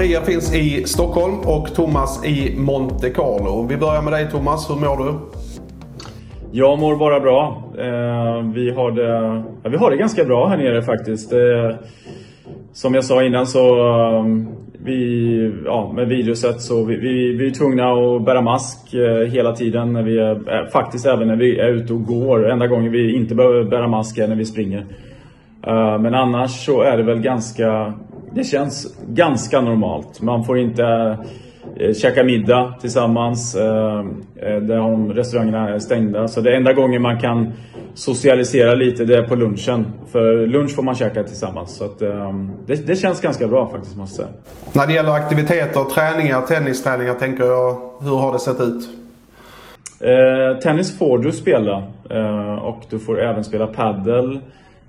Maria finns i Stockholm och Thomas i Monte Carlo. Vi börjar med dig Thomas, hur mår du? Jag mår bara bra. Eh, vi, har det, ja, vi har det ganska bra här nere faktiskt. Eh, som jag sa innan så eh, vi, ja, med viruset så vi, vi, vi är tvungna att bära mask hela tiden. När vi är, faktiskt även när vi är ute och går. Enda gången vi inte behöver bära mask är när vi springer. Men annars så är det väl ganska, det känns ganska normalt. Man får inte eh, käka middag tillsammans. Eh, eh, där de restaurangerna är stängda. Så det enda gången man kan socialisera lite det är på lunchen. För lunch får man käka tillsammans. Så att, eh, det, det känns ganska bra faktiskt måste jag säga. När det gäller aktiviteter, träningar, tennisträningar tänker jag. Hur har det sett ut? Eh, tennis får du spela och du får även spela paddel.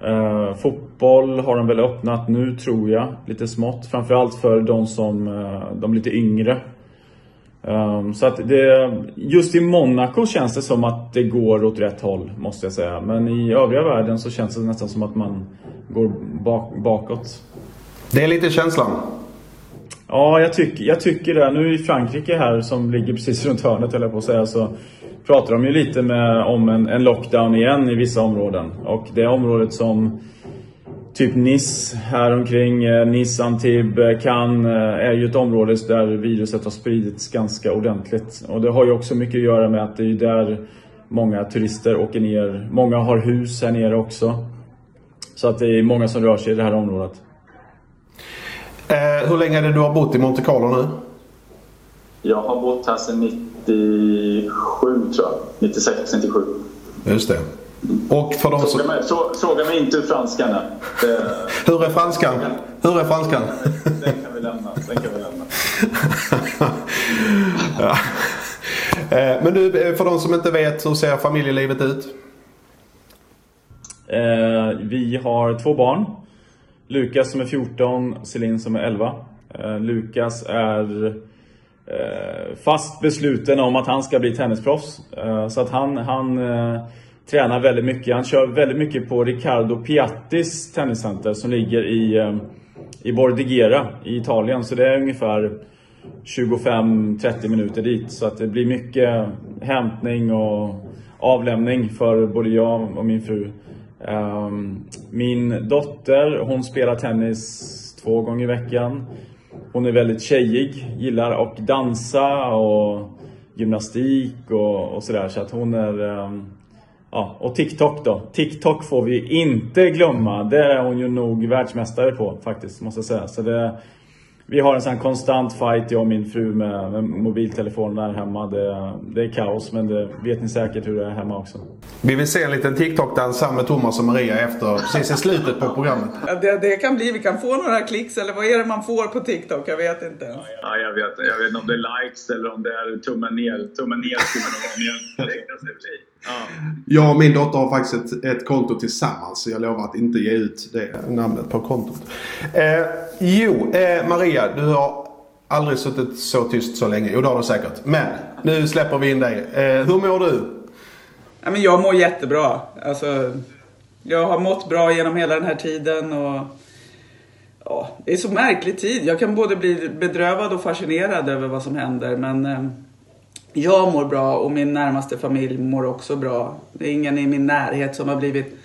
Eh, fotboll har de väl öppnat nu tror jag, lite smått. Framförallt för de som eh, de lite yngre. Eh, så att det, just i Monaco känns det som att det går åt rätt håll, måste jag säga. Men i övriga världen så känns det nästan som att man går bak, bakåt. Det är lite känslan. Ja, jag, tycker, jag tycker det. Nu i Frankrike här, som ligger precis runt hörnet höll jag på att säga, så pratar de ju lite med, om en, en lockdown igen i vissa områden. Och det området som typ Nice här omkring, eh, Nice, Antibes, eh, Cannes eh, är ju ett område där viruset har spridits ganska ordentligt. Och det har ju också mycket att göra med att det är där många turister åker ner. Många har hus här nere också. Så att det är många som rör sig i det här området. Eh, hur länge är det du har bott i Monte Carlo nu? Jag har bott här sedan 97 tror jag. 96, 97. Just det. Och för de som... Fråga mig, frå, fråga mig inte hur franskan är. Det, Hur är franskan? Hur är franskan? den kan vi lämna. Den kan vi lämna. ja. Eh, Men du, eh, för de som inte vet, hur ser familjelivet ut? Vi har två barn. Lukas som är 14, Celine som är 11. Eh, Lukas är eh, fast besluten om att han ska bli tennisproffs. Eh, så att han, han tränar väldigt mycket. Han kör väldigt mycket på Riccardo Piattis tenniscenter som ligger i, i Bordighera i Italien. Så det är ungefär 25-30 minuter dit. Så att det blir mycket hämtning och avlämning för både jag och min fru. Ehm, min dotter, hon spelar tennis två gånger i veckan. Hon är väldigt tjejig, gillar att dansa och gymnastik och, och sådär. Så att hon är... Ehm, ja, och TikTok då. TikTok får vi inte glömma. Det är hon ju nog världsmästare på faktiskt, måste jag säga. Så det, vi har en sån här konstant fight, jag och min fru med, med mobiltelefonen där hemma. Det, det är kaos, men det vet ni säkert hur det är hemma också. Vi vill se en liten TikTok-dans här med Thomas och Maria efter, precis i slutet på programmet. Det, det kan bli, vi kan få några klicks eller vad är det man får på TikTok? Jag vet inte ens. Ja, jag, vet, jag vet inte om det är likes eller om det är tummen ner. Tummen ner ner. Det räknas Jag och min dotter har faktiskt ett, ett konto tillsammans så jag lovar att inte ge ut det namnet på kontot. Eh, jo, eh, Maria, du har aldrig suttit så tyst så länge. Jo, det har du säkert. Men nu släpper vi in dig. Eh, hur mår du? Ja, men jag mår jättebra. Alltså, jag har mått bra genom hela den här tiden och ja, det är så märklig tid. Jag kan både bli bedrövad och fascinerad över vad som händer men eh, jag mår bra och min närmaste familj mår också bra. Det är ingen i min närhet som har blivit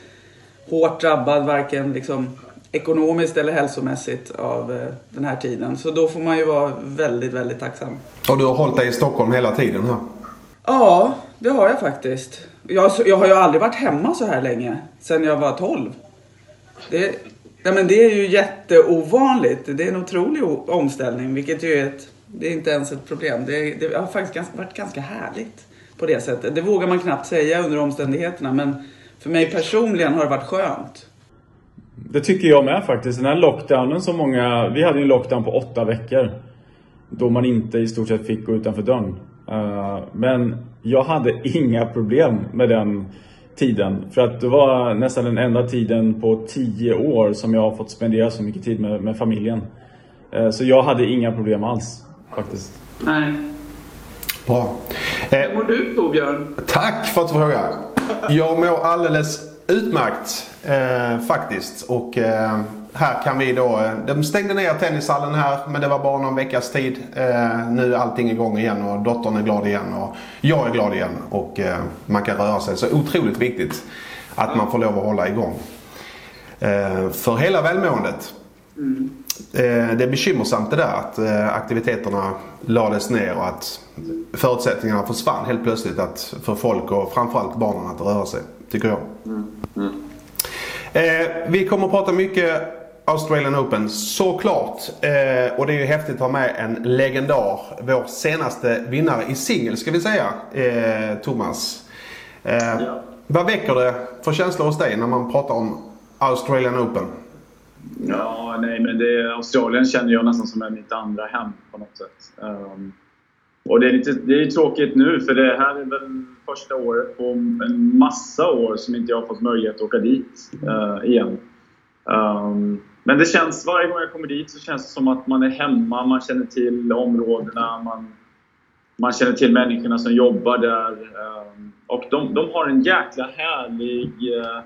hårt drabbad varken liksom ekonomiskt eller hälsomässigt av eh, den här tiden. Så då får man ju vara väldigt, väldigt tacksam. Och du har hållit dig i Stockholm hela tiden här. Ja, det har jag faktiskt. Jag, jag har ju aldrig varit hemma så här länge. Sen jag var 12. Det, ja, men det är ju jätteovanligt. Det är en otrolig omställning. Vilket ju är ett... Det är inte ens ett problem. Det, det har faktiskt varit ganska härligt. På det sättet. Det vågar man knappt säga under omständigheterna. Men för mig personligen har det varit skönt. Det tycker jag med faktiskt. Den här lockdownen som många... Vi hade ju en lockdown på åtta veckor. Då man inte i stort sett fick gå utanför dörren. Eh, men jag hade inga problem med den tiden. För att det var nästan den enda tiden på tio år som jag har fått spendera så mycket tid med, med familjen. Eh, så jag hade inga problem alls faktiskt. Nej. Bra. Eh, mår du Torbjörn? tack för att du frågar. Jag mår alldeles utmärkt eh, faktiskt. Och eh, här kan vi då... eh, De stängde ner tennishallen här men det var bara någon veckas tid. Eh, nu är allting igång igen och dottern är glad igen och jag är glad igen och eh, man kan röra sig. Så otroligt viktigt att man får lov att hålla igång. Eh, för hela välmåendet. Eh, det är bekymmersamt det där att eh, aktiviteterna lades ner och att förutsättningarna försvann helt plötsligt att, för folk och framförallt barnen att röra sig. Tycker jag. Eh, vi kommer att prata mycket Australian Open såklart. Eh, och det är ju häftigt att ha med en legendar. Vår senaste vinnare i singel ska vi säga. Eh, Thomas. Eh, Ja. Vad väcker det för känslor hos dig när man pratar om Australian Open? Ja, nej, men det, Australien känner jag nästan som är mitt andra hem på något sätt. Um, och det är, lite, det är tråkigt nu, för det här är väl första året på en massa år som inte jag har fått möjlighet att åka dit uh, igen. Um, men det känns, varje gång jag kommer dit så känns det som att man är hemma, man känner till områdena, man, man känner till människorna som jobbar där. Um, och de, de har en jäkla härlig eh,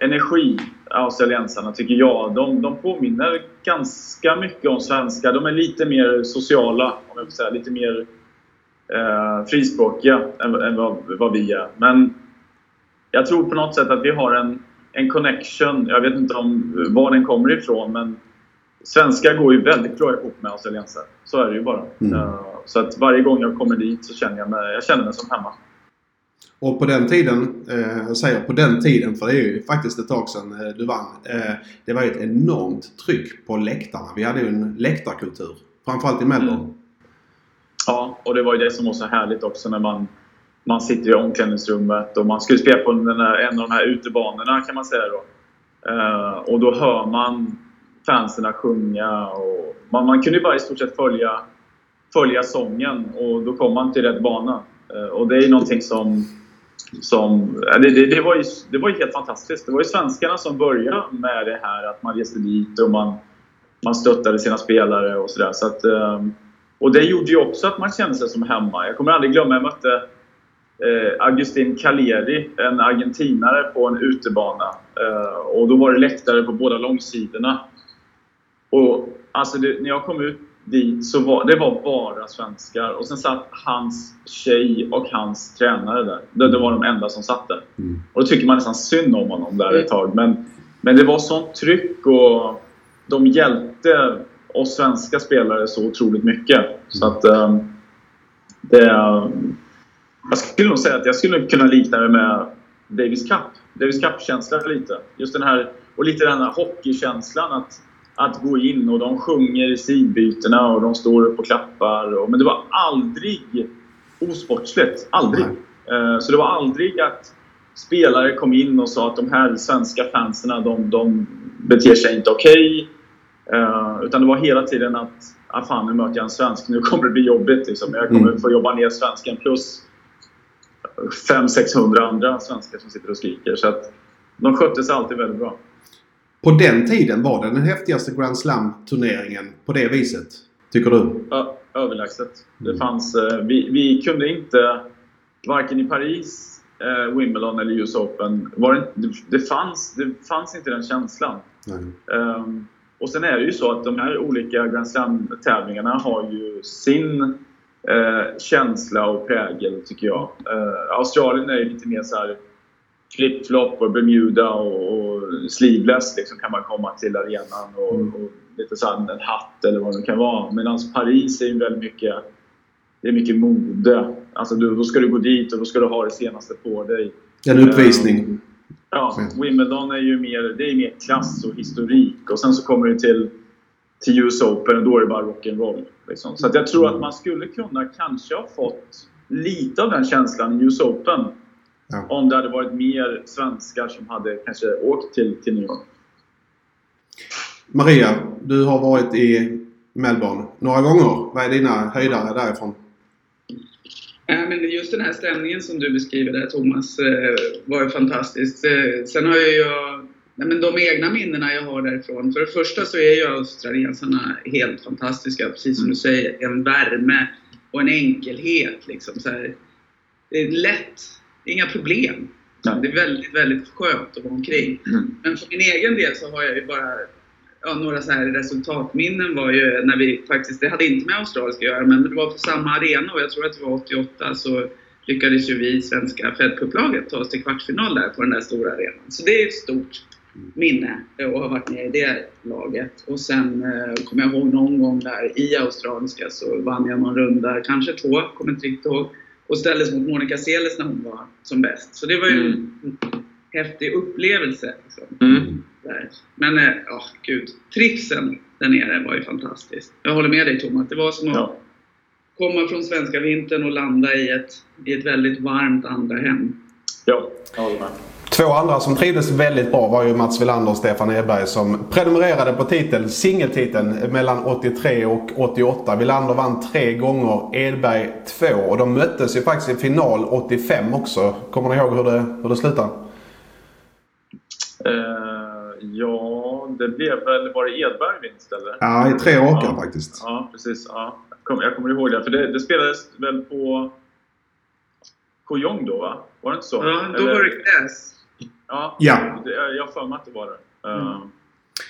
energi, australiensarna, tycker jag. De, de påminner ganska mycket om svenskar. De är lite mer sociala, om jag får säga. Lite mer eh, frispråkiga än, än vad, vad vi är. Men jag tror på något sätt att vi har en, en connection. Jag vet inte om var den kommer ifrån, men svenskar går ju väldigt bra ihop med australiensare. Så är det ju bara. Eh, så att varje gång jag kommer dit så känner jag mig, jag känner mig som hemma. Och på den tiden, eh, jag säger på den tiden för det är ju faktiskt ett tag sedan eh, du vann. Eh, det var ju ett enormt tryck på läktarna. Vi hade ju en läktarkultur. Framförallt i Melbourne. Ja, och det var ju det som var så härligt också när man, man sitter i omklädningsrummet och man skulle spela på här, en av de här utebanorna kan man säga då. Eh, och då hör man fansen sjunga och man, man kunde ju bara i stort sett följa, följa sången och då kom man till rätt bana. Eh, och det är ju någonting som, som det, det, det, var ju, det var ju helt fantastiskt. Det var ju svenskarna som började med det här att man reste dit och man, man stöttade sina spelare och sådär. Så att, ehm, och det gjorde ju också att man kände sig som hemma. Jag kommer aldrig glömma, jag mötte eh, Agustin Caleri, en argentinare, på en utebana. Eh, och då var det läktare på båda långsidorna. Och alltså det, när jag kom ut dit så var det var bara svenskar. Och sen satt hans tjej och hans tränare där. Det, det var de enda som satt där. Och då tycker man nästan synd om honom där ett tag. Men, men det var sånt tryck och de hjälpte oss svenska spelare så otroligt mycket. Så att ehm, det... Jag skulle nog säga att jag skulle kunna likna det med Davis Cup. Davis Cup-känslan lite. Just den här, och lite den här hockeykänslan att, att gå in och de sjunger i sidbytena och de står upp och klappar. Och, men det var aldrig osportsligt. Aldrig. Eh, Så det var aldrig att spelare kom in och sa att de här svenska fansen de, de beter sig inte okej. Eh, utan det var hela tiden att ah, fan, nu möter jag en svensk, nu kommer det bli jobbigt. Liksom. Jag kommer få jobba ner svensken plus 500-600 andra svenskar som sitter och skriker. Så att de skötte sig alltid väldigt bra. På den tiden var det den häftigaste Grand Slam-turneringen på det viset. Tycker du? Ö- överlägset. Det fanns, eh, vi, vi kunde inte, varken i Paris, eh, Wimbledon eller US Open, var det, det, fanns, det fanns inte den känslan. Ehm, och sen är det ju så att de här olika Grand Slam-tävlingarna har ju sin eh, känsla och prägel, tycker jag. Eh, Australien är ju lite mer så här flip-flop och Bermuda och, och sleeveless liksom kan man komma till arenan och, och lite så här en hatt eller vad det kan vara. Medan Paris är ju väldigt mycket det är mycket mode. Alltså du, då ska du gå dit och då ska du ha det senaste på dig. En uppvisning. Ja, Mm. Wimbledon är ju mer, det är mer klass och historik. Och sen så kommer du till, till US Open och då är det bara rock'n'roll. Liksom. Så jag tror att man skulle kunna kanske ha fått lite av den känslan i US Open. Ja. Om det hade varit mer svenskar som hade kanske åkt till, till New York. Maria, du har varit i Melbourne några gånger. Vad är dina höjdare därifrån? Men just den här stämningen som du beskriver där Thomas eh, var ju fantastiskt. Eh, sen har ju jag, nej, men de egna minnena jag har därifrån. För det första så är ju australiensarna helt fantastiska, precis som du säger. En värme och en enkelhet liksom. Så här, det är lätt, inga problem. Nej. Det är väldigt, väldigt skönt att vara omkring. Mm. Men för min egen del så har jag ju bara ja, några så här resultatminnen var ju när vi faktiskt, det hade inte med australiska att göra, men det var på samma arena och jag tror att det var 88 så lyckades ju vi svenska Fed Cup-laget ta oss till kvartsfinal där på den där stora arenan. Så det är ett stort minne att ha varit med i det laget. Och sen eh, kommer jag ihåg någon gång där i australiska så vann jag någon runda, kanske två, kommer inte riktigt ihåg. Och ställdes mot Monica Seles när hon var som bäst. Så det var ju Mm. en häftig upplevelse. Liksom. Mm. Men, eh, ja, gud. Trivseln där nere var ju fantastisk. Jag håller med dig Thomas. Det var som att Ja. komma från svenska vintern och landa i ett, i ett väldigt varmt andra hem. Ja, jag håller med. Två andra som trivdes väldigt bra var ju Mats Wilander och Stefan Edberg som prenumererade på titeln, singeltiteln mellan 83 och 88. Wilander vann tre gånger, Edberg två. Och de möttes ju faktiskt i final 85 också. Kommer ni ihåg hur det, hur det slutade? Eh, ja, det blev väl... Var det Edberg vinst eller? Ja, i tre raka Ja. faktiskt. Ja, precis. Ja. Jag, kommer, jag kommer ihåg det. För det, det spelades väl på Kojong då, va? Var det inte så? Ja, då Eller- var det gräs. Ja, Ja. jag har för mig att det var det. Eh,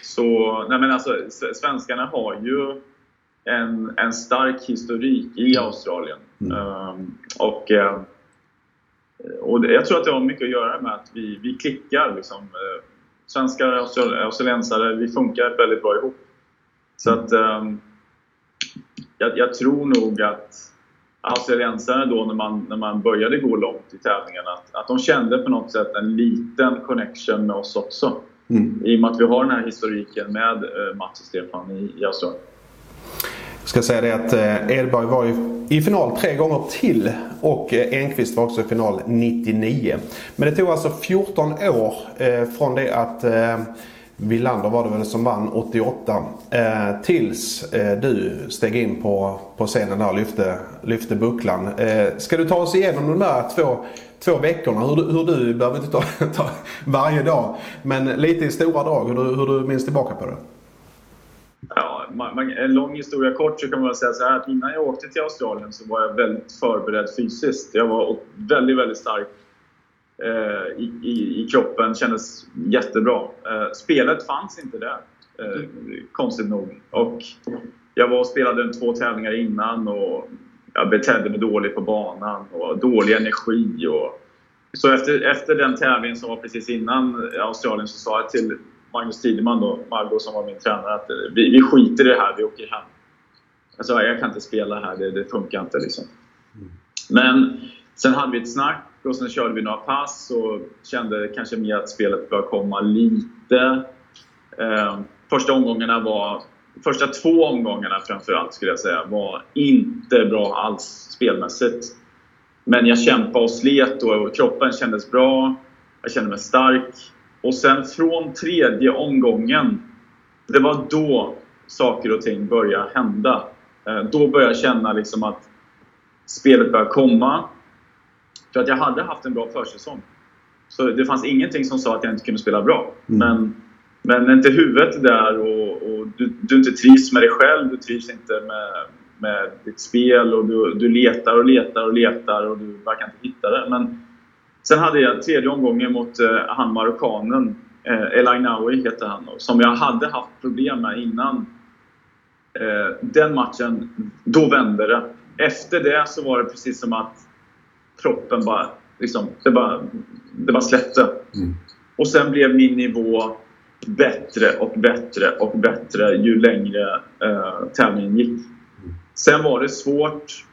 Så, nej men alltså, svenskarna har ju en, en stark historik i Australien. Mm. Eh, och eh, och jag tror att det har mycket att göra med att vi, vi klickar. Liksom. Eh, Svenskar och austral- australiensare, vi funkar väldigt bra ihop. Så att ehm, jag, jag tror nog att australiensare då när man, när man började gå långt i tävlingarna, att, att de kände på något sätt en liten connection med oss också. Mm. I och med att vi har den här historiken med eh, Mats och Stefan i, i Australien. Jag ska säga det att eh, Edberg var ju i final tre gånger till och eh, Enqvist var också i final 99. Men det tog alltså 14 år eh, från det att Wilander var det väl som vann 88 eh, tills eh, du steg in på, på scenen där och lyfte, lyfte bucklan. Eh, ska du ta oss igenom de där två, två veckorna? Hur, du- hur du behöver inte ta, ta varje dag men lite i stora drag hur du, hur du minns tillbaka på det. Ja, man, man, en lång historia kort så kan man väl säga så här att innan jag åkte till Australien så var jag väldigt förberedd fysiskt. Jag var väldigt, väldigt stark eh, i, i, i kroppen, kändes jättebra. Eh, spelet fanns inte där, eh, konstigt nog. Och jag var och spelade två tävlingar innan och jag betedde mig dåligt på banan och dålig energi. Och, så efter, efter den tävlingen som var precis innan Australien så sa jag till Magnus Tideman då, Margot som var min tränare, att vi, vi skiter i det här, vi åker hem. Jag sa, jag kan inte spela här, det, det funkar inte liksom. Men sen hade vi ett snack och sen körde vi några pass och kände kanske mer att spelet började komma lite. Eh, första omgångarna var, första två omgångarna framförallt skulle jag säga, var inte bra alls spelmässigt. Men jag kämpade och slet och kroppen kändes bra. Jag kände mig stark. Och sen från tredje omgången, det var då saker och ting började hända. Ehm, då började jag känna liksom att spelet började komma. För att jag hade haft en bra försäsong. Så det fanns ingenting som sa att jag inte kunde spela bra. Men, men inte huvudet där och, och du, du inte trivs med dig själv, du trivs inte med, med ditt spel och du, du letar och letar och letar och du verkar inte hitta det. Men sen hade jag tredje omgången mot eh, han marockanen, eh, El Ainaoui heter han, som jag hade haft problem med innan. Eh, den matchen, då vände det. Efter det så var det precis som att kroppen bara, liksom, det bara, det bara släppte. Och sen blev min nivå bättre och bättre och bättre ju längre eh, tävlingen gick. Sen var det svårt.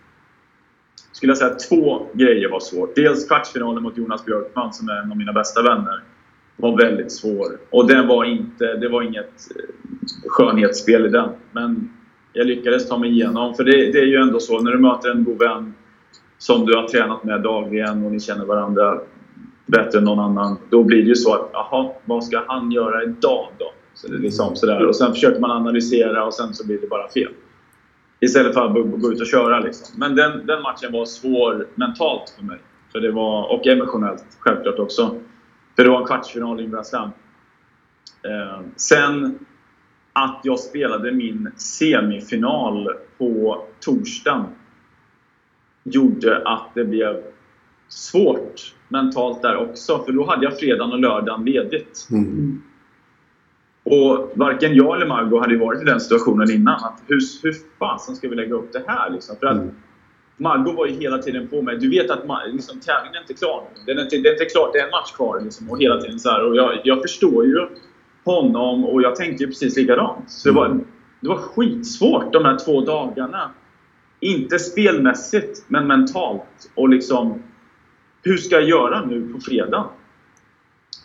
Skulle jag säga två grejer var svårt. Dels kvartsfinalen mot Jonas Björkman som är en av mina bästa vänner. Var väldigt svår. Och den var inte, det var inget eh, skönhetsspel i den. Men jag lyckades ta mig igenom. För det, det är ju ändå så när du möter en god vän som du har tränat med dagligen och ni känner varandra bättre än någon annan. Då blir det ju så att, jaha, vad ska han göra idag då? Så det är liksom sådär. Och sen försöker man analysera och sen så blir det bara fel. Istället för att gå- ut och köra liksom. Men den, den matchen var svår mentalt för mig. För det var, och emotionellt självklart också. För det var en kvartsfinal i en Grand Slam. Eh, sen att jag spelade min semifinal på torsdagen gjorde att det blev svårt mentalt där också. För då hade jag fredagen och lördagen ledigt. Och varken jag eller Margot hade varit i den situationen innan. Att hur, hur fasen ska vi lägga upp det här liksom? För att Mm. Margot var ju hela tiden på mig. Du vet att liksom, tävlingen är inte klar nu. Den är inte, det är inte klart, det är en match kvar. Liksom, och hela tiden så här. Och jag, jag förstår ju honom och jag tänkte ju precis likadant. Så det var, det var skitsvårt de här två dagarna. Inte spelmässigt, men mentalt. Och liksom, hur ska jag göra nu på fredag?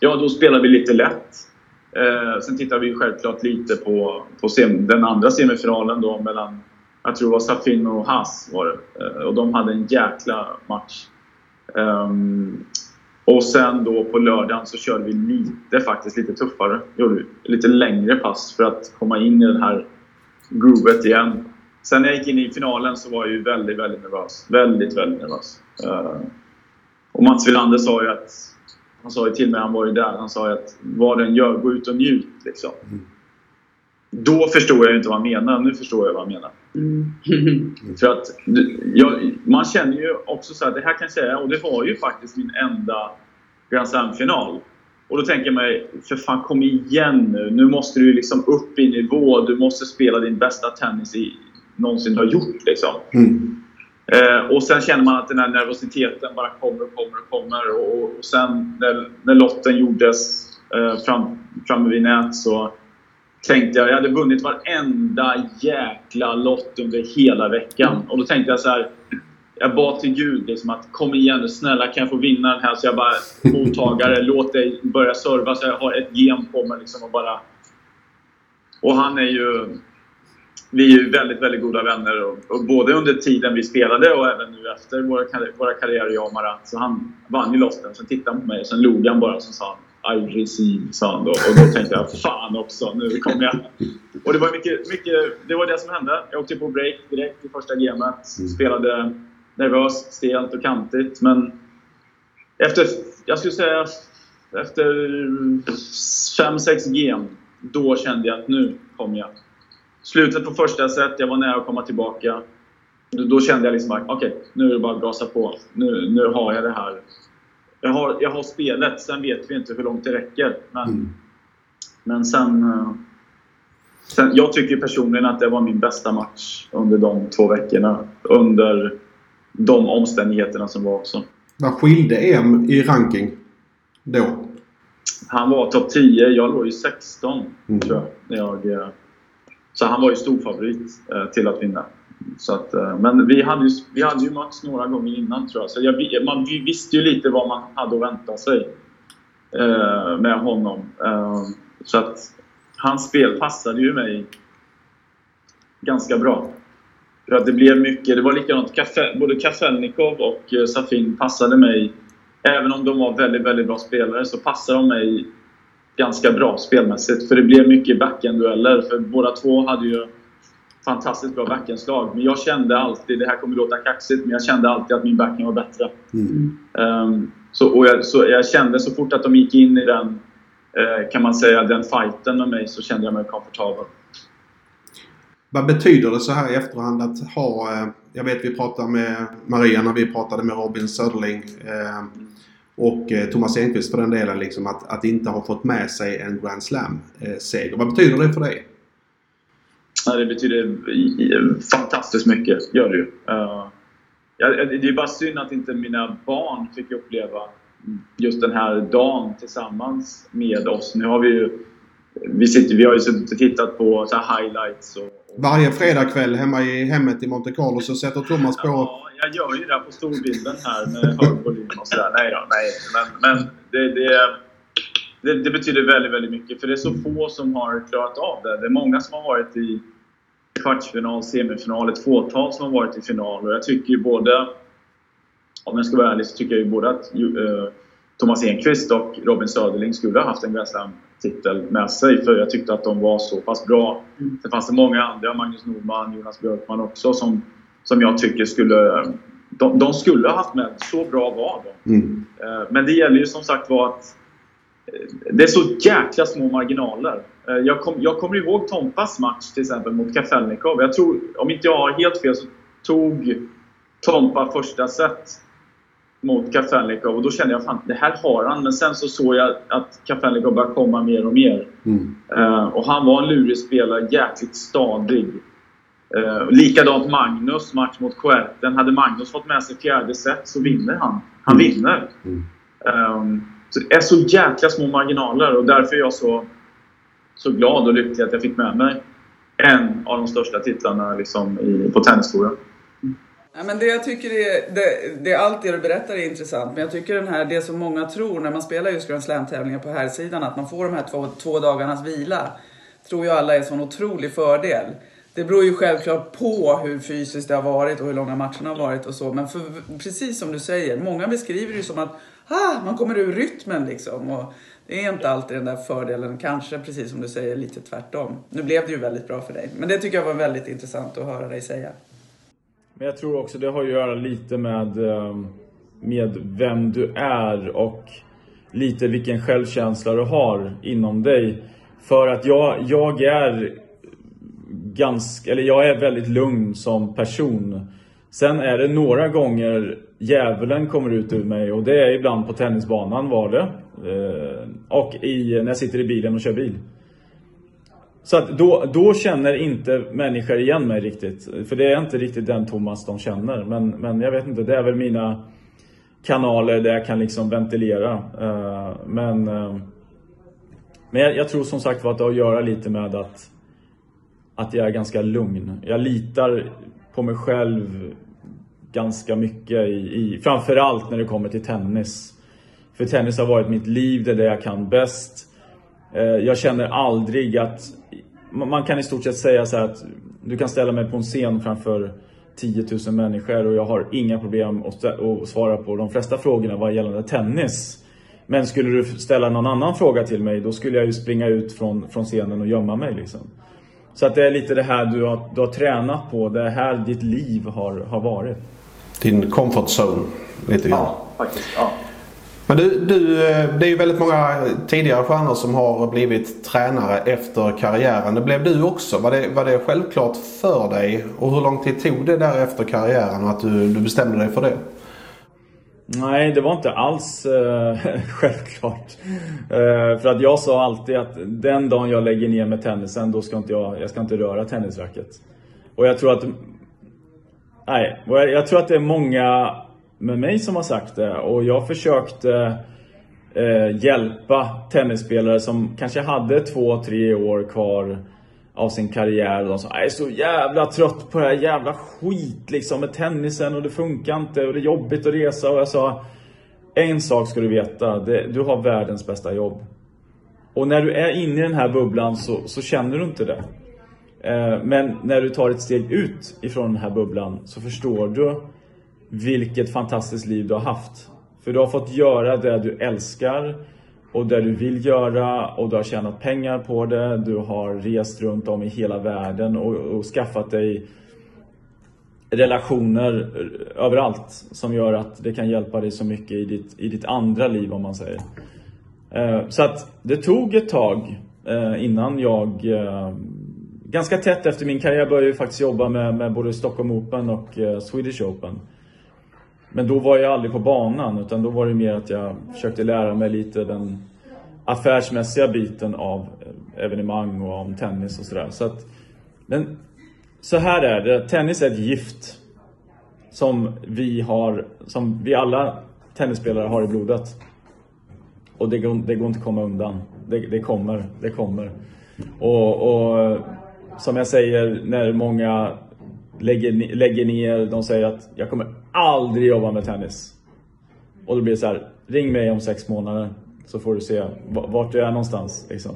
Ja, då spelar vi lite lätt. Eh, sen tittar vi självklart lite på, på sem, den andra semifinalen då mellan, jag tror det var Safin och Haas var det. Eh, och de hade en jäkla match. Um, och sen då på lördagen så körde vi lite, faktiskt lite tuffare. Gjorde vi. Lite längre pass för att komma in i det här groovet igen. Sen när jag gick in i finalen så var jag ju väldigt, väldigt nervös. Väldigt, väldigt nervös. Eh, och Mats Wilander sa ju att han sa ju till mig, han var ju där, han sa ju att vad den gör, gå ut och njut liksom. Då förstod jag ju inte vad han menade, nu förstår jag vad han menar. För att jag, man känner ju också så här, det här kan jag säga, och det var ju faktiskt min enda Grand Slam-final. Och då tänker jag mig, för fan kom igen nu. Nu måste du ju liksom upp i nivå. Du måste spela din bästa tennis i någonsin har gjort liksom. Mm. Eh, och sen känner man att den här nervositeten bara kommer och kommer och kommer. Och, och sen när, när lotten gjordes eh, fram, framme vid nät så tänkte jag, jag hade vunnit varenda jäkla lott under hela veckan. Och då tänkte jag så här. Jag bad till Gud liksom att kom igen nu, snälla kan jag få vinna den här? Så jag bara, mottagare, låt dig börja serva så jag har ett gem på mig liksom och bara... Och han är ju... Vi är ju väldigt, väldigt goda vänner. Och, och både under tiden vi spelade och även nu efter våra, våra karriärer, jag och Marat. Så han vann ju lotten. Sen tittade han på mig och sen log han bara och sa han I receive, sa han då. Och då tänkte jag, fan också, nu kommer jag. Och det var mycket, mycket, det var det som hände. Jag åkte på break direkt i första gamet. Spelade nervöst, stelt och kantigt. Men efter, jag skulle säga, efter 5-6 gem, då kände jag att nu kommer jag. Slutet på första set, jag var nära att komma tillbaka. Då, kände jag liksom att okej, nu är det bara att gasa på. Nu, nu har jag det här. Jag har, jag har spelet, sen vet vi inte hur långt det räcker. Men, men sen, eh, sen... Jag tycker personligen att det var min bästa match under de två veckorna. Under de omständigheterna som var också. Vad skilde EM i ranking då? Han var topp 10, jag låg ju 16 Mm. tror jag. När jag eh, så han var ju stor favorit eh, till att vinna. Så att, eh, men vi hade, ju, vi hade ju mötts några gånger innan tror jag. Så jag, man, vi visste ju lite vad man hade att vänta sig eh, med honom. Eh, så att hans spel passade ju mig ganska bra. För att det blev mycket, det var likadant, både Kafelnikov och eh, Safin passade mig. Även om de var väldigt, väldigt bra spelare så passade de mig ganska bra spelmässigt. För det blev mycket backend-dueller. För båda två hade ju fantastiskt bra backhandslag. Men jag kände alltid, det här kommer låta kaxigt, men jag kände alltid att min backhand var bättre. Ehm, så, och jag, så jag kände så fort att de gick in i den, eh, kan man säga, den fighten med mig så kände jag mig komfortabel. Vad betyder det så här i efterhand att ha... eh, Jag vet vi pratade med Maria när vi pratade med Robin Söderling. eh, Och eh, Thomas Enqvist för den delen liksom att, att inte ha fått med sig en Grand Slam-seger. Vad betyder det för dig? Ja, det betyder i- fantastiskt mycket, gör det ju. Eh, ja, det är bara synd att inte mina barn fick uppleva just den här dagen tillsammans med oss. Nu har vi ju... Vi, sitter, vi har ju suttit och tittat på så highlights och... och Varje fredagkväll hemma i hemmet i Monte Carlo så sätter Thomas på... Ja, jag gör ju det på storbilden här med hög volym och sådär. Nej då, nej. Men, men det, det, det, det betyder väldigt, väldigt mycket. För det är så få som har klarat av det. Det är många som har varit i kvartsfinal, semifinal, ett fåtal som har varit i final. Och jag tycker ju både, om jag ska vara ärlig, så tycker jag ju både att eh, Thomas Enqvist och Robin Söderling skulle ha haft en Grand Slam-titel med sig. För jag tyckte att de var så pass bra. Sen fanns det många andra, Magnus Norman, Jonas Björkman också, som, som jag tycker skulle... De, de skulle ha haft med. Så bra var de. Mm. Eh, Men det gäller ju som sagt var att eh, det är så jäkla små marginaler. Eh, Jag, kom, jag kommer ihåg Tompas match till exempel mot Kafelnikov. Jag tror, om inte jag har helt fel, så tog Tompa första set mot Kafelnikov och då kände jag fan det här har han. Men sen så såg jag att Kafelnikov började komma mer och mer. Mm. Uh, och han var en lurig spelare, jäkligt stadig. Uh, likadant Magnus, match mot Kuerten. Hade Magnus fått med sig fjärde set så vinner han. Han Mm. vinner. Mm. Um, så det är så jäkla små marginaler och därför är jag så, så glad och lycklig att jag fick med mig en av de största titlarna liksom i, på tennistouren. Ja, men det jag tycker är, det, det, allt det du berättar är intressant. Men jag tycker den här, det som många tror när man spelar just Grand Slam-tävlingar på här sidan att man får de här två, två dagarnas vila. Tror ju alla är en sån otrolig fördel. Det beror ju självklart på hur fysiskt det har varit och hur långa matcherna har varit och så. Men för, precis som du säger, många beskriver det som att ah, man kommer ur rytmen liksom. Och det är inte alltid den där fördelen. Kanske precis som du säger, lite tvärtom. Nu blev det ju väldigt bra för dig. Men det tycker jag var väldigt intressant att höra dig säga. Men jag tror också det har att göra lite med, ehm, med vem du är och lite vilken självkänsla du har inom dig. För att jag, jag är ganska, eller jag är väldigt lugn som person. Sen är det några gånger djävulen kommer ut ur mig och det är ibland på tennisbanan var det. Eh, och i, när jag sitter i bilen och kör bil. Så att då, då känner inte människor igen mig riktigt. För det är inte riktigt den Thomas de känner. Men, men jag vet inte, det är väl mina kanaler där jag kan liksom ventilera. Eh, men eh, men jag, jag, tror som sagt var att det har att göra lite med att, att jag är ganska lugn. Jag litar på mig själv ganska mycket i, i framförallt när det kommer till tennis. För tennis har varit mitt liv, det är det jag kan bäst. Eh, jag känner aldrig att man kan i stort sett säga så att du kan ställa mig på en scen framför 10 000 människor och jag har inga problem att svara på de flesta frågorna vad gäller tennis. Men skulle du ställa någon annan fråga till mig då skulle jag ju springa ut från, från scenen och gömma mig liksom. Så att det är lite det här du har, du har tränat på, det är här ditt liv har, har varit. Din comfort zone, lite grann. Ja, faktiskt. Ja. Men du, du, det är ju väldigt många tidigare stjärnor som har blivit tränare efter karriären. Det blev du också. Var det, var det självklart för dig? Och hur lång tid tog det där efter karriären att du, du bestämde dig för det? Nej, det var inte alls äh, självklart. Äh, för att jag sa alltid att den dagen jag lägger ner med tennisen, då ska inte jag, jag ska inte röra tennisracket. Och jag tror att... Nej, jag tror att det är många med mig som har sagt det och jag försökte eh, hjälpa tennisspelare som kanske hade två, tre år kvar av sin karriär och de sa jag är så jävla trött på det här jävla skit liksom med tennisen och det funkar inte och det är jobbigt att resa och jag sa en sak ska du veta, det, du har världens bästa jobb. Och när du är inne i den här bubblan så, så känner du inte det. Eh, men när du tar ett steg ut ifrån den här bubblan så förstår du vilket fantastiskt liv du har haft. För du har fått göra det du älskar och det du vill göra och du har tjänat pengar på det. Du har rest runt om i hela världen och, och skaffat dig relationer överallt som gör att det kan hjälpa dig så mycket i ditt, i ditt andra liv om man säger. Eh, så att det tog ett tag eh, innan jag eh, Ganska tätt efter min karriär började jag faktiskt jobba med, med både Stockholm Open och Swedish Open. Men då var jag aldrig på banan utan då var det mer att jag försökte lära mig lite den affärsmässiga biten av eh, evenemang och om tennis och sådär. Så att, men så här är det, tennis är ett gift. Som vi har, som vi alla tennisspelare har i blodet. Och det går, det går inte att komma undan. Det, det kommer, det kommer. Och, och som jag säger när många lägger, lägger ner, de säger att jag kommer aldrig jobba med tennis. Och då blir det så här, ring mig om sex månader så får du se vart du är någonstans. Liksom.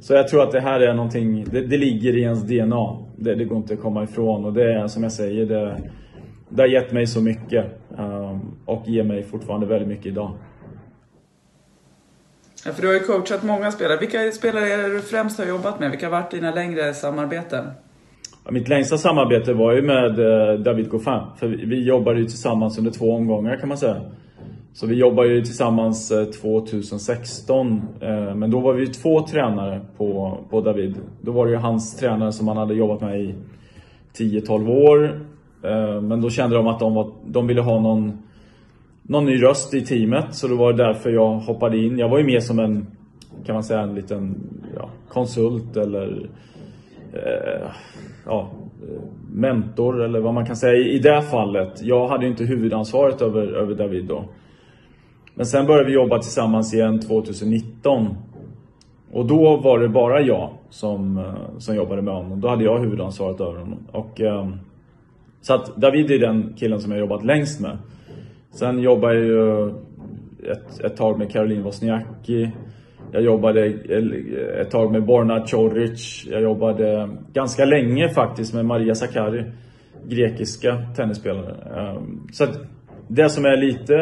Så jag tror att det här är någonting, det, det ligger i ens DNA. Det, det, går inte att komma ifrån och det är som jag säger, det, det har gett mig så mycket. Um, och ger mig fortfarande väldigt mycket idag. Ja, för du har ju coachat många spelare. Vilka spelare är det du främst har jobbat med? Vilka har varit dina längre samarbeten? Mitt längsta samarbete var ju med eh, David Goffin. För vi jobbade ju tillsammans under två omgångar kan man säga. Så vi jobbade ju tillsammans eh, 2016. Eh, men då var vi ju två tränare på, på David. Då var det ju hans tränare som han hade jobbat med i 10-12 år. Men då kände de att de, var, de ville ha någon någon ny röst i teamet. Så det var därför jag hoppade in. Jag var ju mer som en, kan man säga, en liten ja, konsult eller eh, ja, eh, mentor eller vad man kan säga i det fallet. Jag hade ju inte huvudansvaret över, över David då. Men sen började vi jobba tillsammans igen 2019. Och då var det bara jag som, eh, som jobbade med honom. Då hade jag huvudansvaret över honom. Och, eh, så att David är den killen som jag jobbat längst med. Sen jobbade jag ju ett, ett tag med Caroline Wozniacki. Jag jobbade ett tag med Borna Coric. Jag jobbade ganska länge faktiskt med Maria Sakkari. Grekiska tennisspelare. Ehm, så att det som är lite,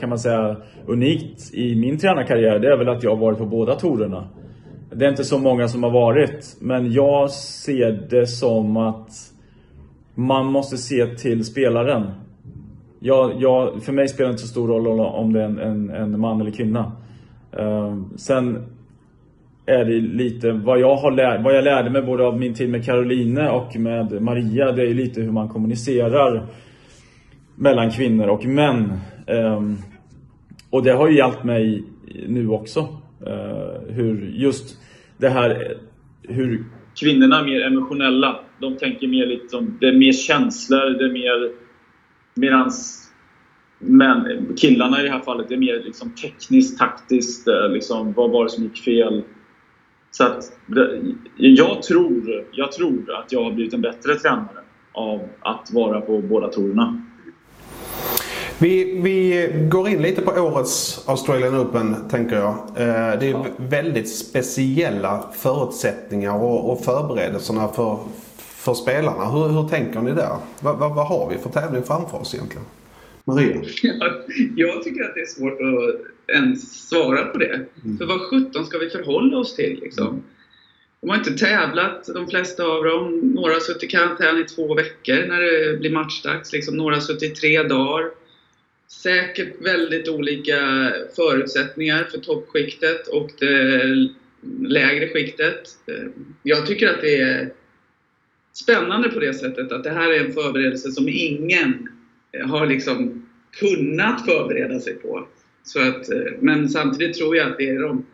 kan man säga, unikt i min tränarkarriär, det är väl att jag har varit på båda torerna. Det är inte så många som har varit, men jag ser det som att man måste se till spelaren. Jag, jag, för mig spelar det inte så stor roll om det är en, en, en man eller kvinna. Ehm, sen är det lite vad jag, har lär, vad jag lärde mig både av min tid med Caroline och med Maria. Det är lite hur man kommunicerar mellan kvinnor och män. Ehm, och det har ju hjälpt mig nu också. Ehm, hur just det här hur... Kvinnorna är mer emotionella. De tänker mer liksom, det är mer känslor, det är mer... Medans men killarna i det här fallet är mer liksom tekniskt, taktiskt, eh, liksom, vad var det som gick fel? Så att jag tror, jag tror att jag har blivit en bättre tränare av att vara på båda torerna. Vi, vi går in lite på årets Australian Open, tänker jag. Eh, det är väldigt speciella förutsättningar och, och förberedelserna för, för spelarna. Hur, hur tänker ni där? Vad, vad, vad har vi för tävling framför oss egentligen? Maria? jag tycker att det är svårt att ens svara på det. Mm. För vad sjutton ska vi förhålla oss till liksom? Mm. De har inte tävlat, de flesta av dem. Några har suttit i karantän i två veckor när det blir matchdags. Liksom. Några har suttit i tre dagar. Säkert väldigt olika förutsättningar för toppskiktet och det lägre skiktet. Jag tycker att det är spännande på det sättet att det här är en förberedelse som ingen Eh, har liksom kunnat förbereda sig på. Så att, eh, men samtidigt tror jag att det är de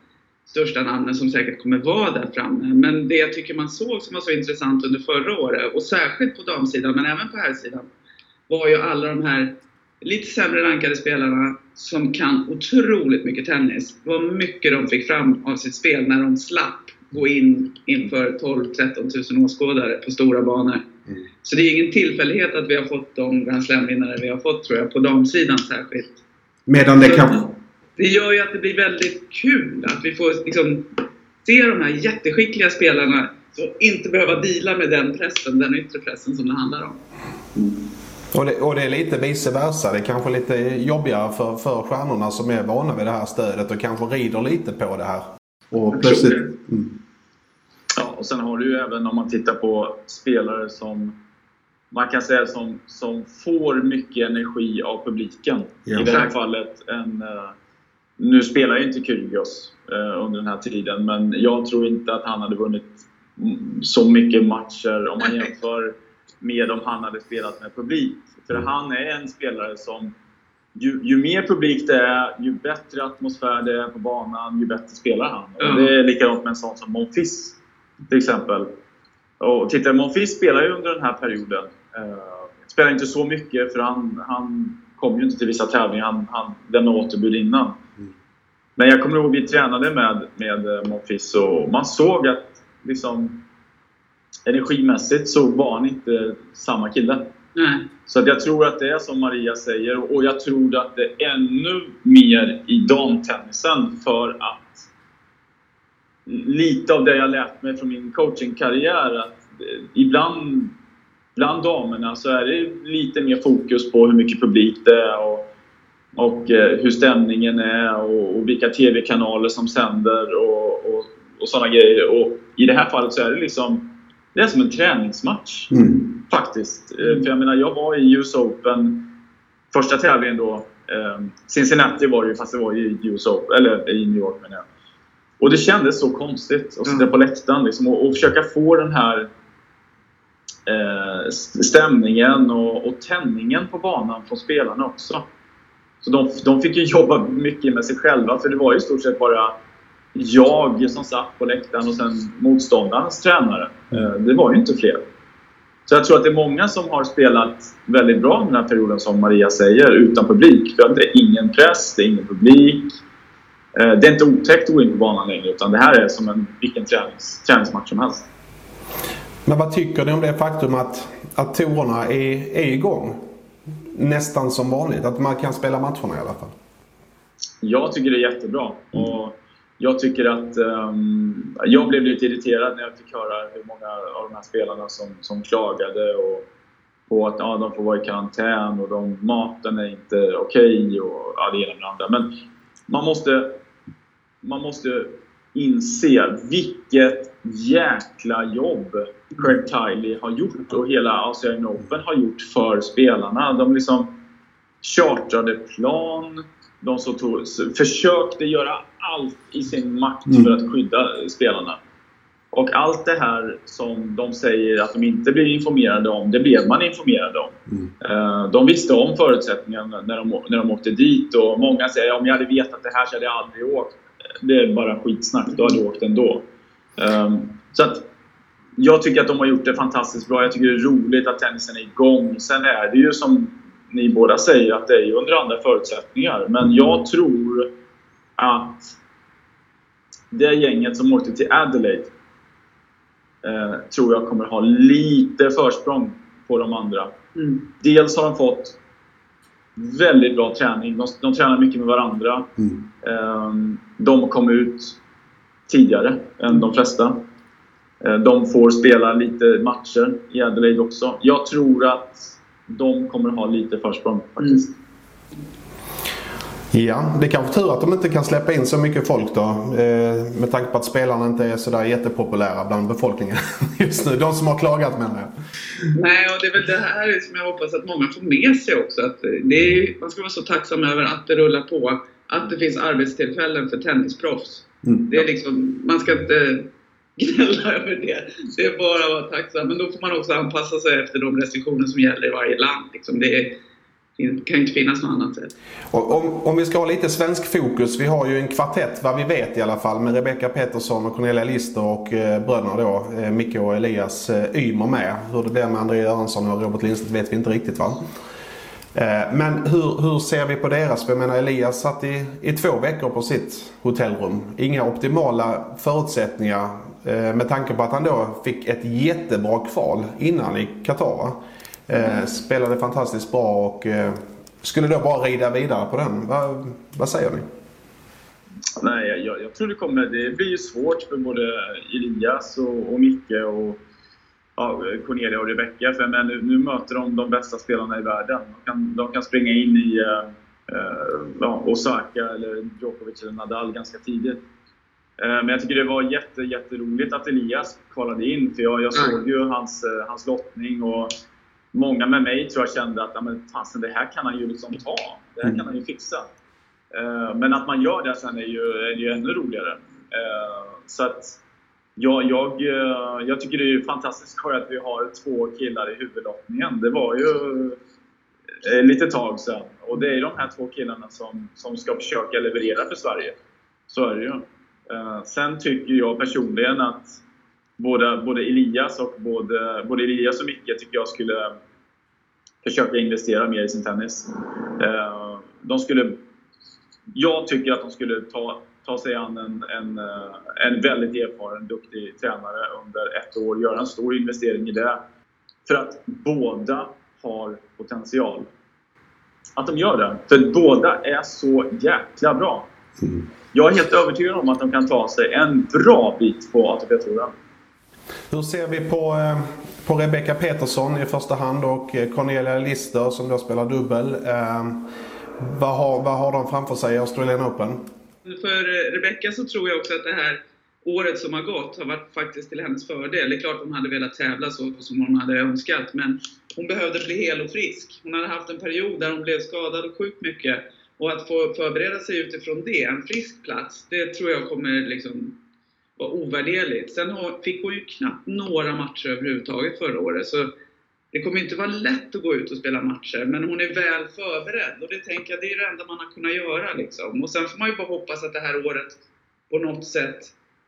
största namnen som säkert kommer vara där framme. Men det jag tycker man såg som var så intressant under förra året, och särskilt på damsidan men även på herrsidan, var ju alla de här lite sämre rankade spelarna som kan otroligt mycket tennis. Vad mycket de fick fram av sitt spel när de slapp gå in inför 12-13 000 åskådare på stora banor. Mm. Så det är ingen tillfällighet att vi har fått de Grand Slam-vinnare vi har fått tror jag, på damsidan särskilt. Medan det kan... Det gör ju att det blir väldigt kul att vi får liksom se de här jätteskickliga spelarna och inte behöva dela med den pressen, den yttre pressen som det handlar om. Mm. Och det, och det, är lite vice versa. Det är kanske lite jobbigare för, för stjärnorna som är vana vid det här stödet och kanske rider lite på det här. Och plötsligt... Mm. Och sen har du ju även om man tittar på spelare som man kan säga som, som får mycket energi av publiken. Ja. I det här fallet en... Uh, nu spelar ju inte Kyrgios uh, under den här tiden, men jag tror inte att han hade vunnit så mycket matcher om man jämför med om han hade spelat med publik. För mm. han är en spelare som ju, ju, mer publik det är, ju bättre atmosfär det är på banan, ju bättre spelar han. Och det är likadant med en sån som Monfils till exempel. Och titta, Monfils spelar ju under den här perioden. Uh, spelar inte så mycket för han, han kom ju inte till vissa tävlingar. Han, han lämnade återbud innan. Mm. Men jag kommer ihåg vi tränade med, med eh, Monfils och man såg att liksom, energimässigt så var han inte samma kille. Nej. Så att jag tror att det är som Maria säger och jag tror att det är ännu mer i damtennisen för att lite av det jag lärt mig från min coachingkarriär att ibland bland damerna så är det lite mer fokus på hur mycket publik det är och, och eh, hur stämningen är och, och vilka TV-kanaler som sänder och, och, och sådana grejer. Och I det här fallet så är det liksom det är som en träningsmatch. Mm. Faktiskt. Mm. För jag menar, jag var i US Open första tävlingen då. Eh, Cincinnati var det ju, fast det var i US Open, eller i New York menar jag. Och det kändes så konstigt att sitta mm. på läktaren liksom, och, och försöka få den här eh, stämningen och, och tändningen på banan från spelarna också. Så de, de fick ju jobba mycket med sig själva, för det var ju i stort sett bara jag som satt på läktaren och sen motståndarens tränare. Eh, det var ju inte fler. Så jag tror att det är många som har spelat väldigt bra den här perioden, som Maria säger, utan publik. För det är ingen press, det är ingen publik. Eh, det är inte otäckt att gå in på banan längre, utan det här är som en, vilken tränings, träningsmatch som helst. Men vad tycker ni om det faktum att, att tourerna är, är igång? Nästan som vanligt, att man kan spela matcherna i alla fall. Jag tycker det är jättebra. Och jag tycker att... Um, jag blev lite irriterad när jag fick höra hur många av de här spelarna som, som klagade och, på att ja, de får vara i karantän och de, maten är inte okej okay och ja, det ena med det andra. Men man måste, man måste inse vilket jäkla jobb Craig Tiley har gjort och hela Australian Open har gjort för spelarna. De liksom chartrade plan, de som tog, försökte göra allt i sin makt mm. för att skydda spelarna. Och allt det här som de säger att de inte blir informerade om, det blev man informerad om. Mm. Eh, de visste om förutsättningarna när de, när de åkte dit och många säger om jag hade vetat det här så hade jag aldrig åkt. Det är bara skitsnack, då hade jag åkt ändå. Ehm, så att jag tycker att de har gjort det fantastiskt bra. Jag tycker det är roligt att tennisen är igång. Sen är det ju som ni båda säger att det är under andra förutsättningar. Men jag tror att det gänget som åkte till Adelaide eh, tror jag kommer ha lite försprång på de andra. Mm. Dels har de fått väldigt bra träning. De, de tränar mycket med varandra. Mm. Eh, de kom ut tidigare än de flesta. Eh, de får spela lite matcher i Adelaide också. Jag tror att de kommer ha lite försprång faktiskt. Ja, det är kanske tur att de inte kan släppa in så mycket folk då. Eh, med tanke på att spelarna inte är sådär jättepopulära bland befolkningen just nu. De som har klagat menar jag. Nej, och det är väl det här som jag hoppas att många får med sig också. Att det är, man ska vara så tacksam över att det rullar på. Att det finns arbetstillfällen för tennisproffs. Mm. Det är liksom, man ska inte gnälla över det. Det är bara att vara tacksam. Men då får man också anpassa sig efter de restriktioner som gäller i varje land. Liksom det, är, det kan inte finnas något annat sätt. Om, om vi ska ha lite svensk fokus. Vi har ju en kvartett, vad vi vet i alla fall, med Rebecca Pettersson och Cornelia Lister och eh, bröderna då, eh, Micke och Elias eh, Ymer med. Hur det blir med André Göransson och Robert Lindstedt vet vi inte riktigt va? Eh, men hur, hur ser vi på deras? Jag menar Elias satt i, i två veckor på sitt hotellrum. Inga optimala förutsättningar Eh, med tanke på att han då fick ett jättebra kval innan i Qatar. Mm. Spelade fantastiskt bra och eh, skulle då bara rida vidare på den. Vad, vad säger ni? Nej, jag, jag, tror det kommer... Det blir ju svårt för både Elias och, och Micke och ja, Cornelia och Rebecca. För men nu, nu, möter de de bästa spelarna i världen. De kan, de kan springa in i uh, ja, Osaka eller Djokovic eller Nadal ganska tidigt. Eh, men jag tycker det var jätte, jätteroligt att Elias kvalade in, för jag, jag såg ju hans, eh, hans lottning och många med mig tror jag kände att men, fasen, det här kan han ju liksom ta. Det här kan han ju fixa. Eh, men att man gör det sen är ju, är ju ännu roligare. Eh, så att ja, jag, eh, jag tycker det är fantastiskt skoj att vi har två killar i huvudlottningen. Det var ju eh, lite tag sen. Och det är de här två killarna som, som ska försöka leverera för Sverige. Så är det ju. Sen tycker jag personligen att både, både Elias och både, både Elias och Micke tycker jag skulle försöka investera mer i sin tennis. Eh, de skulle, jag tycker att de skulle ta, ta sig an en, en, eh, en väldigt erfaren, duktig tränare under ett år, göra en stor investering i det. För att båda har potential. Att de gör det. För båda är så jäkla bra. Mm jag är helt övertygad om att de kan ta sig en bra bit på ATP-touren. Hur ser vi på, eh, på Rebecca Petersson i första hand och eh, Cornelia Lister som då spelar dubbel. Eh, vad, har, vad har de framför sig i Australian Open? För eh, Rebecca så tror jag också att det här året som har gått har varit faktiskt till hennes fördel. Det är klart hon hade velat tävla så som hon hade önskat, men hon behövde bli hel och frisk. Hon hade haft en period där hon blev skadad och sjukt mycket. Och att få förbereda sig utifrån det, en frisk plats, det tror jag kommer liksom vara ovärderligt. Sen fick hon ju knappt några matcher överhuvudtaget förra året. Så det kommer inte vara lätt att gå ut och spela matcher, men hon är väl förberedd. Och det tänker jag, det är det enda man har kunnat göra liksom. Och sen får man ju bara hoppas att det här året på något sätt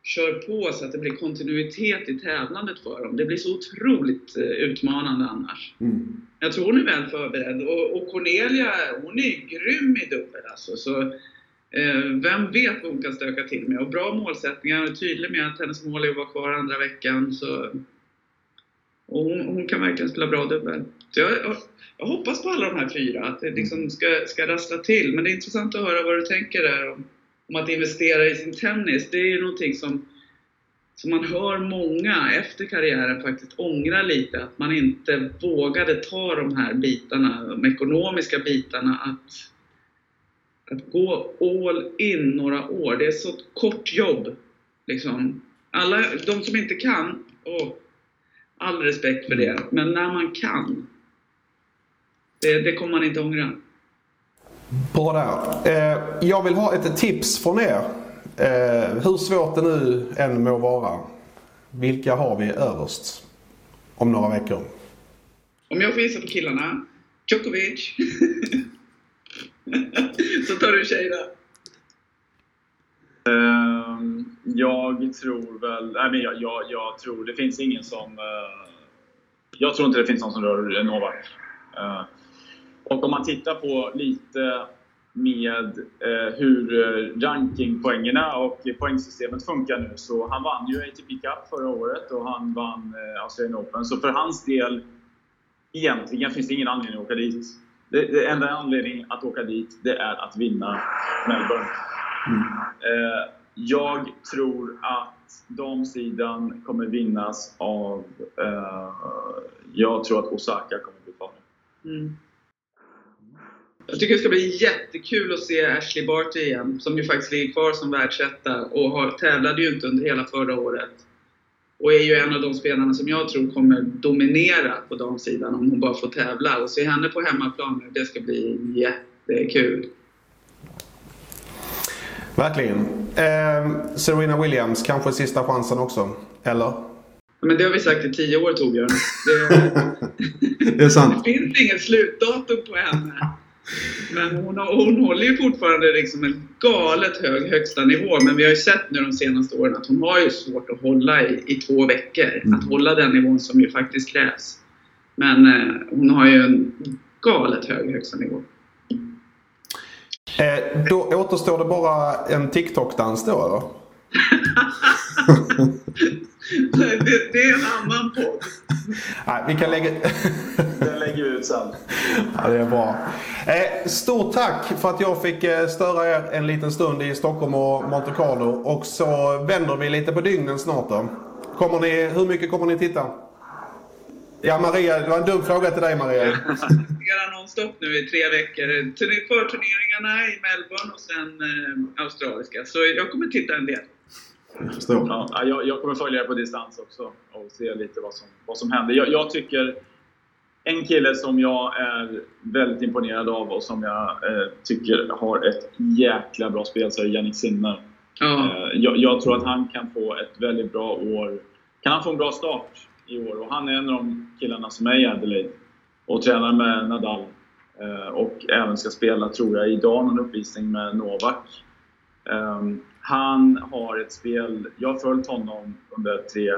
kör på så att det blir kontinuitet i tävlandet för dem. Det blir så otroligt eh, utmanande annars. Mm. Jag tror hon är väl förberedd. Och, och Cornelia, hon är grym i dubbel alltså. Så, vem vet vad hon kan stöka till med. Och bra målsättningar, och tydlig med att hennes mål är att vara kvar andra veckan. Så, och hon, hon kan verkligen spela bra dubbel. Så jag, jag, jag hoppas på alla de här fyra, att det liksom ska, ska rassla till. Men det är intressant att höra vad du tänker där om, om att investera i sin tennis. Det är ju någonting som, som man hör många efter karriären faktiskt ångra lite. Att man inte vågade ta de här bitarna, de ekonomiska bitarna. Att, att gå all in några år. Det är så ett kort jobb. Liksom. Alla, de som inte kan, och all respekt för det. Men när man kan, det, det kommer man inte ångra. Bra där. Eh, jag vill ha ett tips från er. Eh, hur svårt det nu än må vara. Vilka har vi överst om några veckor? Om jag får gissa på killarna, Djokovic. Så tar du tjejerna. Um, jag tror väl... Nej, men jag, jag, jag tror... Det finns ingen som... Uh, jag tror inte det finns någon som rör Novak. Uh, eh, och om man tittar på lite med eh, hur eh, rankingpoängerna och poängsystemet funkar nu så han vann ju ATP Cup förra året och han vann eh, Australian Open. Så för hans del, egentligen finns det ingen anledning att åka dit. Det, det enda anledningen att åka dit, det är att vinna Melbourne. Eh, jag tror att damsidan kommer vinnas av... Eh, jag tror att Osaka kommer bli kvar. Mm. Jag tycker det ska bli jättekul att se Ashley Barty igen, som ju faktiskt ligger kvar som världsetta och har, tävlade ju inte under hela förra året. Och är ju en av de spelarna som jag tror kommer dominera på damsidan om hon bara får tävla. Och se henne på hemmaplan nu, det ska bli jättekul. Verkligen. Eh, Serena Williams, kanske sista chansen också? Eller? Men det har vi sagt i tio år Torbjörn. Det, Det är sant. det finns inget slutdatum på henne. Men hon, har, hon håller ju fortfarande liksom en galet hög högsta nivå. Men vi har ju sett nu de senaste åren att hon har ju svårt att hålla i, i två veckor. Att hålla den nivån som ju faktiskt krävs. Men eh, hon har ju en galet hög högsta nivå. Eh, då återstår det bara en TikTok-dans då eller? det, det är en annan podd. Nej, vi kan lägga... Den lägger vi ut sen. ja, det är bra. Eh, stort tack för att jag fick eh, störa er en liten stund i Stockholm och Monte Carlo. Och så vänder vi lite på dygnen snart då. Kommer ni, hur mycket kommer ni titta? Ja, Maria, det var en dum fråga till dig Maria. Göra nonstop nu i tre veckor. Turne- Förturneringarna i Melbourne och sen eh, australiska. Så jag kommer titta en del. Jag förstår. Ja, jag, jag kommer följa det på distans också och se lite vad som, vad som händer. Jag, jag tycker en kille som jag är väldigt imponerad av och som jag eh, tycker har ett jäkla bra spel så är Jannik Sinner. Ja. Eh, jag, jag tror att han kan få ett väldigt bra år. Kan han få en bra start i år? Och han är en av de killarna som är i Adelaide och tränar med Nadal. Eh, och även ska spela, tror jag, idag någon uppvisning med Novak. Ehm, han har ett spel, jag har följt honom under tre,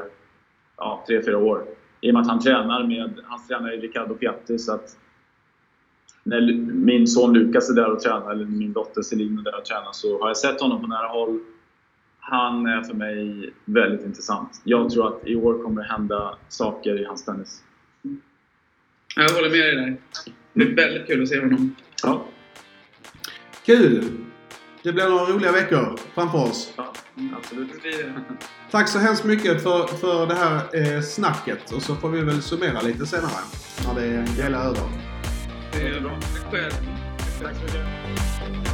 ja, tre, fyra år. I och med att han tränar med, hans tränare är Riccardo Piatti så att när min son Lukas är där och tränar, eller min dotter Celine är där och tränar, så har jag sett honom på nära håll. Han är för mig väldigt intressant. Jag tror att i år kommer det hända saker i hans tennis. Jag håller med dig där. Det är väldigt kul att se honom. Ja, Kul! Det blir några roliga veckor framför oss. ja absolut. Tack så hemskt mycket för, för det här eh, snacket. Och så får vi väl summera lite senare. När det är hela över. Det är bra. Tack själv. Tack så mycket.